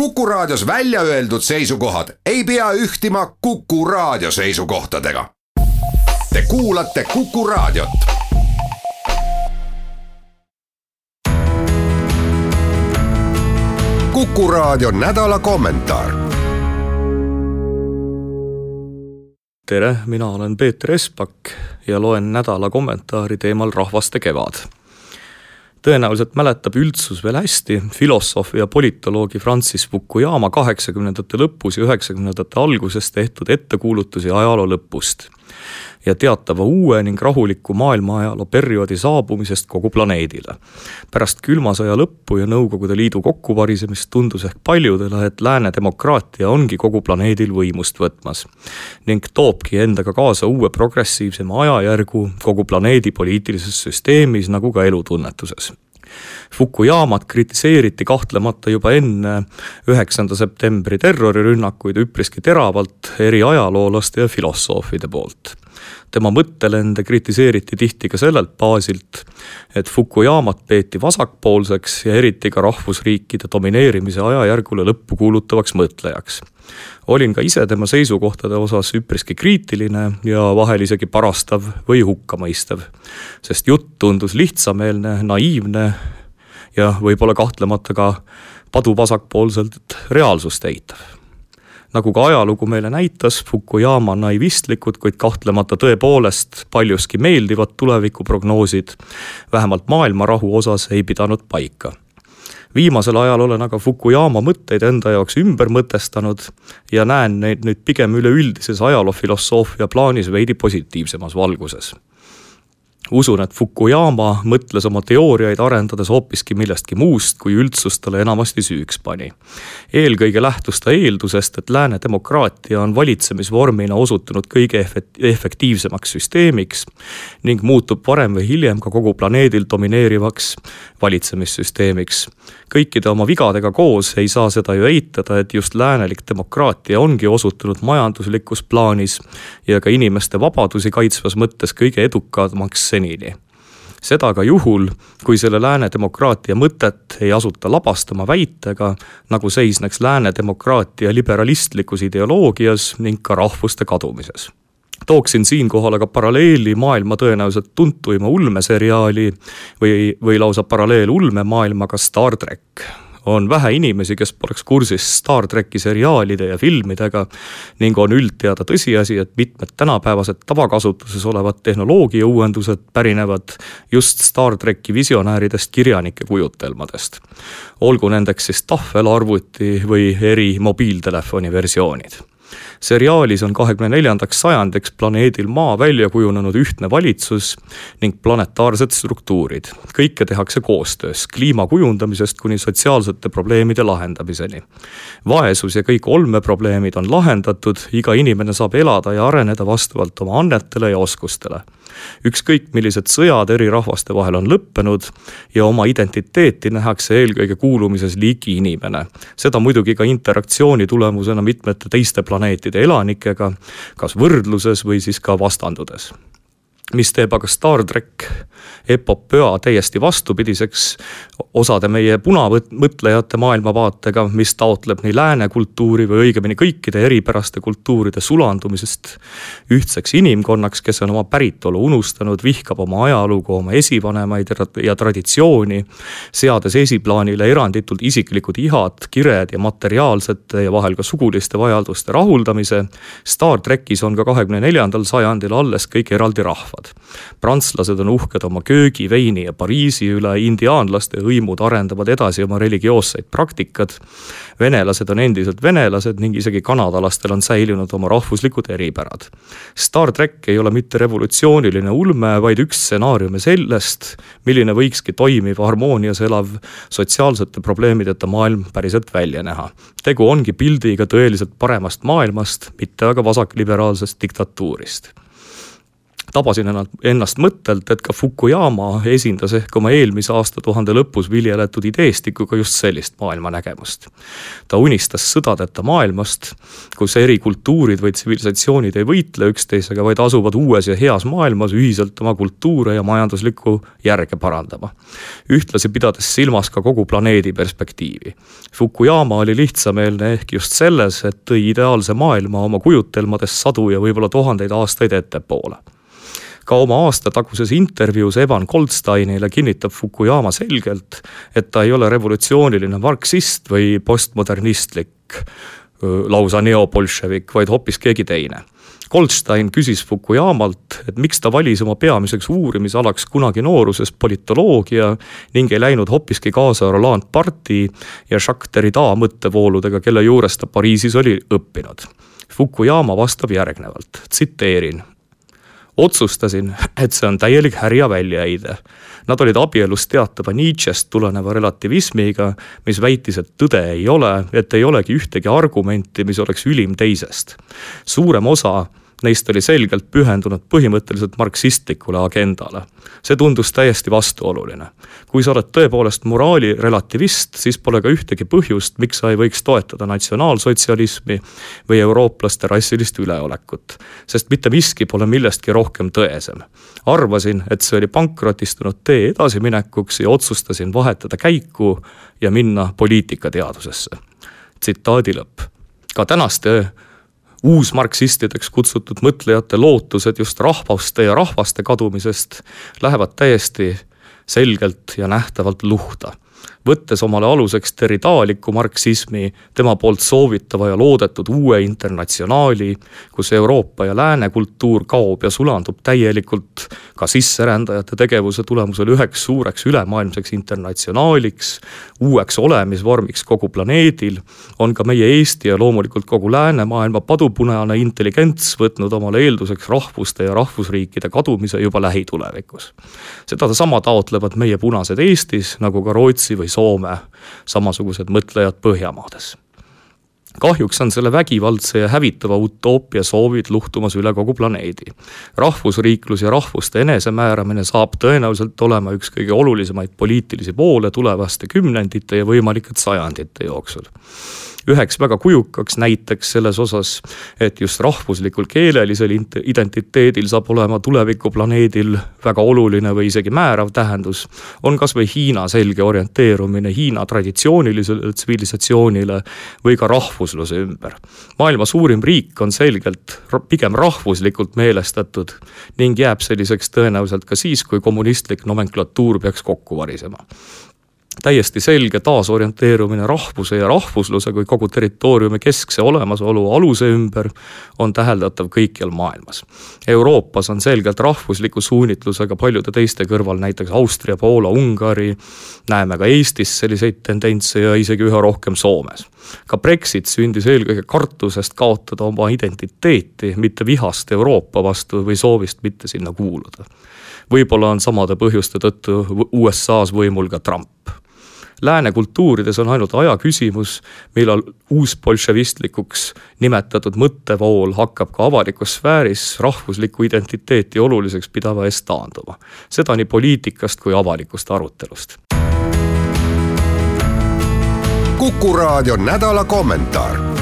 Kuku Raadios välja öeldud seisukohad ei pea ühtima Kuku Raadio seisukohtadega. Te kuulate Kuku Raadiot. kuku Raadio nädala kommentaar. tere, mina olen Peeter Espak ja loen nädala kommentaari teemal Rahvaste kevad tõenäoliselt mäletab üldsus veel hästi filosoofi ja politoloogi Francis Fukuyama kaheksakümnendate lõpus ja üheksakümnendate alguses tehtud ettekuulutusi ajaloo lõpust ja teatava uue ning rahuliku maailmaajaloo perioodi saabumisest kogu planeedile. pärast külma sõja lõppu ja Nõukogude Liidu kokkuvarisemist tundus ehk paljudele, et lääne demokraatia ongi kogu planeedil võimust võtmas ning toobki endaga kaasa uue progressiivsema ajajärgu kogu planeedi poliitilises süsteemis nagu ka elutunnetuses Fukuyamat kritiseeriti kahtlemata juba enne üheksanda septembri terrorirünnakuid üpriski teravalt eri ajaloolaste ja filosoofide poolt tema mõttelende kritiseeriti tihti ka sellelt baasilt, et Fukuyamat peeti vasakpoolseks ja eriti ka rahvusriikide domineerimise ajajärgule lõppu kuulutavaks mõtlejaks. Olin ka ise tema seisukohtade osas üpriski kriitiline ja vahel isegi parastav või hukkamõistev, sest jutt tundus lihtsameelne, naiivne ja võib-olla kahtlemata ka paduvasakpoolselt reaalsust eitav. Nagu ka ajalugu meile näitas, Fukuyama naivistlikud, kuid kahtlemata tõepoolest paljuski meeldivad tulevikuprognoosid, vähemalt maailmarahu osas ei pidanud paika viimasel ajal olen aga Fukuyama mõtteid enda jaoks ümber mõtestanud ja näen neid nüüd pigem üleüldises ajaloofilosoofia plaanis veidi positiivsemas valguses usun, et Fukuyama mõtles oma teooriaid arendades hoopiski millestki muust, kui üldsus talle enamasti süüks pani. eelkõige lähtus ta eeldusest, et lääne demokraatia on valitsemisvormina osutunud kõige efektiivsemaks süsteemiks ning muutub varem või hiljem ka kogu planeedil domineerivaks valitsemissüsteemiks. kõikide oma vigadega koos ei saa seda ju eitada, et just läänelik demokraatia ongi osutunud majanduslikus plaanis ja ka inimeste vabadusi kaitsvas mõttes kõige edukamaks senini. Seda ka juhul, kui selle lääne demokraatia mõtet ei asuta labastama väitega, nagu seisneks lääne demokraatia liberalistlikus ideoloogias ning ka rahvuste kadumises. Tooksin siinkohal aga paralleeli maailma tõenäoliselt tuntuima ulmeseriaali või, või lausa paralleelulmemaailmaga Star track on vähe inimesi, kes poleks kursis Star tracki seriaalide ja filmidega ning on üldteada tõsiasi, et mitmed tänapäevased tavakasutuses olevad tehnoloogiauuendused pärinevad just Star tracki visionääridest kirjanike kujutelmadest. olgu nendeks siis tahvelarvuti või eri mobiiltelefoni versioonid seriaalis on kahekümne neljandaks sajandiks planeedil Maa välja kujunenud ühtne valitsus ning planetaarsed struktuurid. kõike tehakse koostöös, kliima kujundamisest kuni sotsiaalsete probleemide lahendamiseni. vaesus ja kõik olmeprobleemid on lahendatud, iga inimene saab elada ja areneda vastavalt oma annetele ja oskustele ükskõik millised sõjad eri rahvaste vahel on lõppenud ja oma identiteeti nähakse eelkõige kuulumises liigi inimene. seda muidugi ka interaktsiooni tulemusena mitmete teiste planeetide elanikega, kas võrdluses või siis ka vastandudes mis teeb aga Star track epopöa täiesti vastupidiseks osade meie punamõtlejate maailmavaatega, mis taotleb nii lääne kultuuri või õigemini kõikide eripäraste kultuuride sulandumisest ühtseks inimkonnaks, kes on oma päritolu unustanud, vihkab oma ajalugu, oma esivanemaid ja traditsiooni, seades esiplaanile eranditult isiklikud ihad, kired ja materiaalsete ja vahel ka suguliste vajaduste rahuldamise. Star trackis on ka kahekümne neljandal sajandil alles kõik eraldi rahvad. Prantslased on uhked oma köögi, veini ja Pariisi üle, indiaanlaste hõimud arendavad edasi oma religioosseid praktikaid. venelased on endiselt venelased ning isegi kanadalastel on säilinud oma rahvuslikud eripärad. Star track ei ole mitte revolutsiooniline ulme, vaid üks stsenaariume sellest, milline võikski toimiv harmoonias elav sotsiaalsete probleemideta maailm päriselt välja näha. tegu ongi pildiga tõeliselt paremast maailmast, mitte aga vasakliberaalsest diktatuurist tabasin ennast mõttelt, et ka Fukuyama esindas ehk oma eelmise aastatuhande lõpus viljeletud ideestikuga just sellist maailmanägemust. ta unistas sõdadeta maailmast, kus eri kultuurid või tsivilisatsioonid ei võitle üksteisega, vaid asuvad uues ja heas maailmas ühiselt oma kultuure ja majanduslikku järge parandama. ühtlasi pidades silmas ka kogu planeedi perspektiivi. Fukuyama oli lihtsameelne ehk just selles, et tõi ideaalse maailma oma kujutelmades sadu ja võib-olla tuhandeid aastaid ettepoole ka oma aastataguses intervjuus Evan Goldsteinile kinnitab Fukuyama selgelt, et ta ei ole revolutsiooniline marksist või postmodernistlik lausa neobolševik, vaid hoopis keegi teine. Goldstein küsis Fukuyamalt, et miks ta valis oma peamiseks uurimisalaks kunagi nooruses politoloogia ning ei läinud hoopiski kaasa Roland Barthi ja Jacques Derrida mõttevooludega, kelle juures ta Pariisis oli õppinud. Fukuyama vastab järgnevalt, tsiteerin otsustasin, et see on täielik härja väljaheide. Nad olid abielus teatava Nietzsche'st tuleneva relativismiga, mis väitis, et tõde ei ole, et ei olegi ühtegi argumenti, mis oleks ülim teisest. suurem osa Neist oli selgelt pühendunud põhimõtteliselt marksistlikule agendale. see tundus täiesti vastuoluline. kui sa oled tõepoolest moraali relativist, siis pole ka ühtegi põhjust, miks sa ei võiks toetada natsionaalsotsialismi või eurooplaste rassilist üleolekut. sest mitte miski pole millestki rohkem tõesem. arvasin, et see oli pankrotistunud tee edasiminekuks ja otsustasin vahetada käiku ja minna poliitikateadusesse. tsitaadi lõpp. ka tänaste uusmarksistideks kutsutud mõtlejate lootused just rahvaste ja rahvaste kadumisest lähevad täiesti selgelt ja nähtavalt luhta võttes omale aluseks territaaliku marksismi, tema poolt soovitava ja loodetud uue internatsionaali, kus Euroopa ja lääne kultuur kaob ja sulandub täielikult ka sisserändajate tegevuse tulemusel üheks suureks ülemaailmseks internatsionaaliks, uueks olemisvormiks kogu planeedil, on ka meie Eesti ja loomulikult kogu läänemaailma padupunane intelligents võtnud omale eelduseks rahvuste ja rahvusriikide kadumise juba lähitulevikus. sedasama taotlevad meie punased Eestis, nagu ka Rootsi või Soome, samasugused mõtlejad Põhjamaades kahjuks on selle vägivaldse ja hävitava utoopia soovid luhtumas üle kogu planeedi. rahvusriiklus ja rahvuste enesemääramine saab tõenäoliselt olema üks kõige olulisemaid poliitilisi poole tulevaste kümnendite ja võimalike sajandite jooksul üheks väga kujukaks näiteks selles osas, et just rahvuslikul keelelisel identiteedil saab olema tulevikuplaneedil väga oluline või isegi määrav tähendus, on kas või Hiina selge orienteerumine Hiina traditsioonilisele tsivilisatsioonile või ka rahvusluse ümber. maailma suurim riik on selgelt pigem rahvuslikult meelestatud ning jääb selliseks tõenäoliselt ka siis, kui kommunistlik nomenklatuur peaks kokku varisema täiesti selge taasorienteerumine rahvuse ja rahvusluse kui kogu territooriumi keskse olemasolu aluse ümber on täheldatav kõikjal maailmas. Euroopas on selgelt rahvusliku suunitlusega paljude teiste kõrval, näiteks Austria, Poola, Ungari, näeme ka Eestis selliseid tendentse ja isegi üha rohkem Soomes. ka Brexit sündis eelkõige kartusest kaotada oma identiteeti, mitte vihast Euroopa vastu või soovist mitte sinna kuuluda võib-olla on samade põhjuste tõttu USA-s võimul ka Trump lääne kultuurides on ainult aja küsimus, millal uusbolševistlikuks nimetatud mõttevool hakkab ka avalikus sfääris rahvuslikku identiteeti oluliseks pidava eest taanduma. seda nii poliitikast kui avalikust arutelust. kuku raadio nädala kommentaar